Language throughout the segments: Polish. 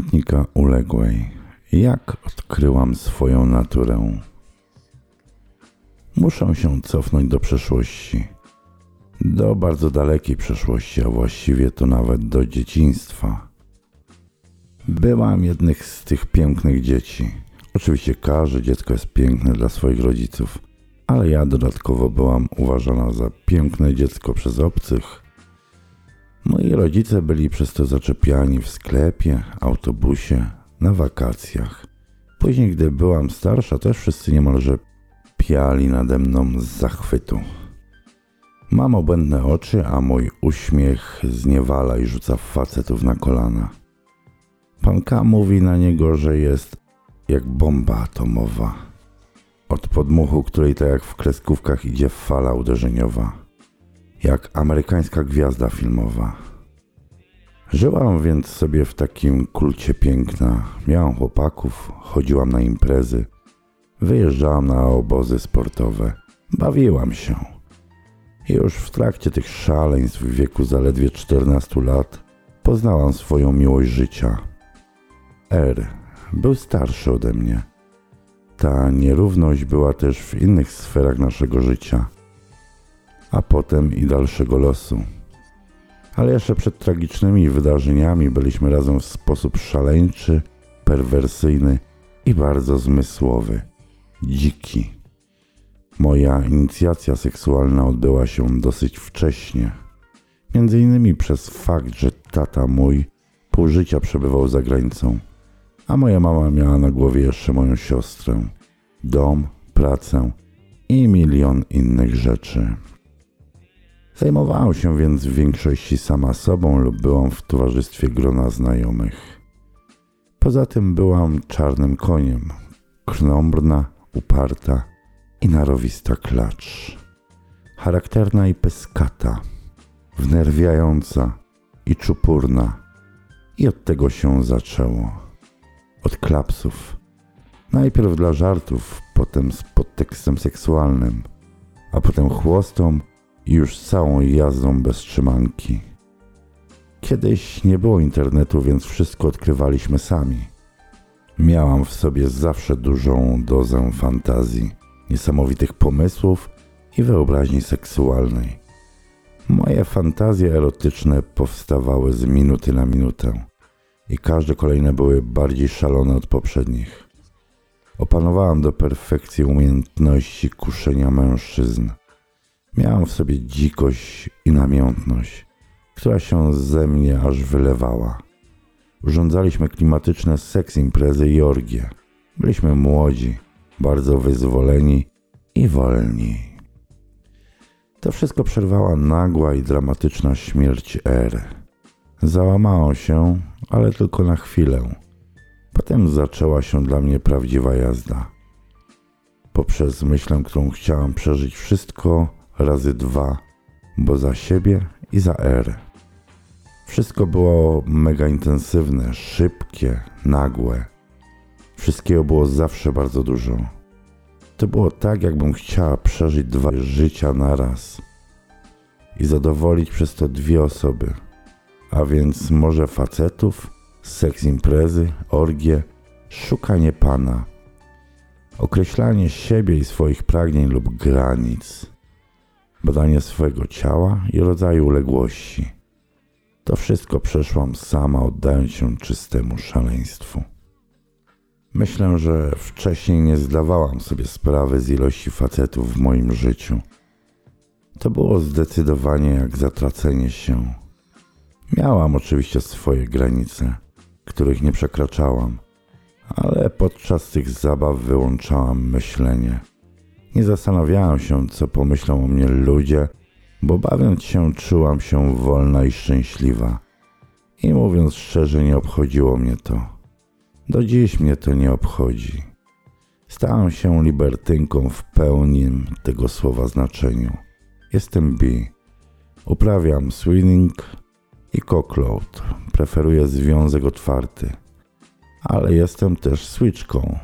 pamiętnika uległej. Jak odkryłam swoją naturę? Muszę się cofnąć do przeszłości. Do bardzo dalekiej przeszłości, a właściwie to nawet do dzieciństwa. Byłam jednych z tych pięknych dzieci. Oczywiście każde dziecko jest piękne dla swoich rodziców, ale ja dodatkowo byłam uważana za piękne dziecko przez obcych. Moi rodzice byli przez to zaczepiani w sklepie, autobusie, na wakacjach. Później, gdy byłam starsza, też wszyscy niemalże piali nade mną z zachwytu. Mam obłędne oczy, a mój uśmiech zniewala i rzuca facetów na kolana. Pan K mówi na niego, że jest jak bomba atomowa. Od podmuchu, której tak jak w kreskówkach idzie fala uderzeniowa. Jak amerykańska gwiazda filmowa. Żyłam więc sobie w takim kulcie piękna. Miałam chłopaków, chodziłam na imprezy, wyjeżdżałam na obozy sportowe, bawiłam się. I już w trakcie tych szaleństw w wieku zaledwie 14 lat poznałam swoją miłość życia. R był starszy ode mnie. Ta nierówność była też w innych sferach naszego życia, a potem i dalszego losu. Ale jeszcze przed tragicznymi wydarzeniami byliśmy razem w sposób szaleńczy, perwersyjny i bardzo zmysłowy, dziki. Moja inicjacja seksualna odbyła się dosyć wcześnie. Między innymi przez fakt, że tata mój pół życia przebywał za granicą, a moja mama miała na głowie jeszcze moją siostrę, dom, pracę i milion innych rzeczy. Zajmowałam się więc w większości sama sobą lub byłam w towarzystwie grona znajomych. Poza tym byłam czarnym koniem, krnąbrna, uparta i narowista klacz. Charakterna i pyskata, wnerwiająca i czupurna. I od tego się zaczęło. Od klapsów. Najpierw dla żartów, potem z podtekstem seksualnym, a potem chłostą już całą jazdą bez trzymanki. Kiedyś nie było internetu, więc wszystko odkrywaliśmy sami. Miałam w sobie zawsze dużą dozę fantazji, niesamowitych pomysłów i wyobraźni seksualnej. Moje fantazje erotyczne powstawały z minuty na minutę i każde kolejne były bardziej szalone od poprzednich. Opanowałam do perfekcji umiejętności kuszenia mężczyzn. Miałam w sobie dzikość i namiętność, która się ze mnie aż wylewała. Urządzaliśmy klimatyczne seks imprezy i orgie. Byliśmy młodzi, bardzo wyzwoleni i wolni. To wszystko przerwała nagła i dramatyczna śmierć R. Załamałam się, ale tylko na chwilę. Potem zaczęła się dla mnie prawdziwa jazda. Poprzez myślę, którą chciałam przeżyć wszystko razy dwa, bo za siebie i za R. Wszystko było mega intensywne, szybkie, nagłe. Wszystkiego było zawsze bardzo dużo. To było tak, jakbym chciała przeżyć dwa życia naraz i zadowolić przez to dwie osoby, a więc może facetów, seks imprezy, orgie, szukanie pana, określanie siebie i swoich pragnień lub granic badanie swojego ciała i rodzaju uległości. To wszystko przeszłam sama, oddając się czystemu szaleństwu. Myślę, że wcześniej nie zdawałam sobie sprawy z ilości facetów w moim życiu. To było zdecydowanie jak zatracenie się. Miałam oczywiście swoje granice, których nie przekraczałam, ale podczas tych zabaw wyłączałam myślenie. Nie zastanawiałam się, co pomyślą o mnie ludzie, bo bawiąc się czułam się wolna i szczęśliwa. I mówiąc szczerze, nie obchodziło mnie to. Do dziś mnie to nie obchodzi. Stałam się libertynką w pełni tego słowa znaczeniu. Jestem bi. Uprawiam swinging i cockload. Preferuję związek otwarty. Ale jestem też switchką.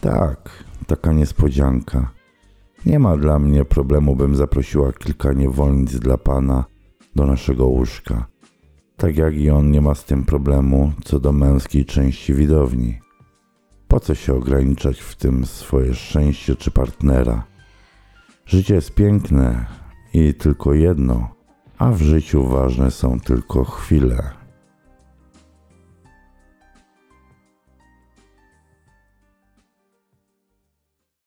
Tak, taka niespodzianka. Nie ma dla mnie problemu, bym zaprosiła kilka niewolnic dla pana do naszego łóżka. Tak jak i on nie ma z tym problemu co do męskiej części widowni. Po co się ograniczać w tym swoje szczęście czy partnera? Życie jest piękne i tylko jedno, a w życiu ważne są tylko chwile.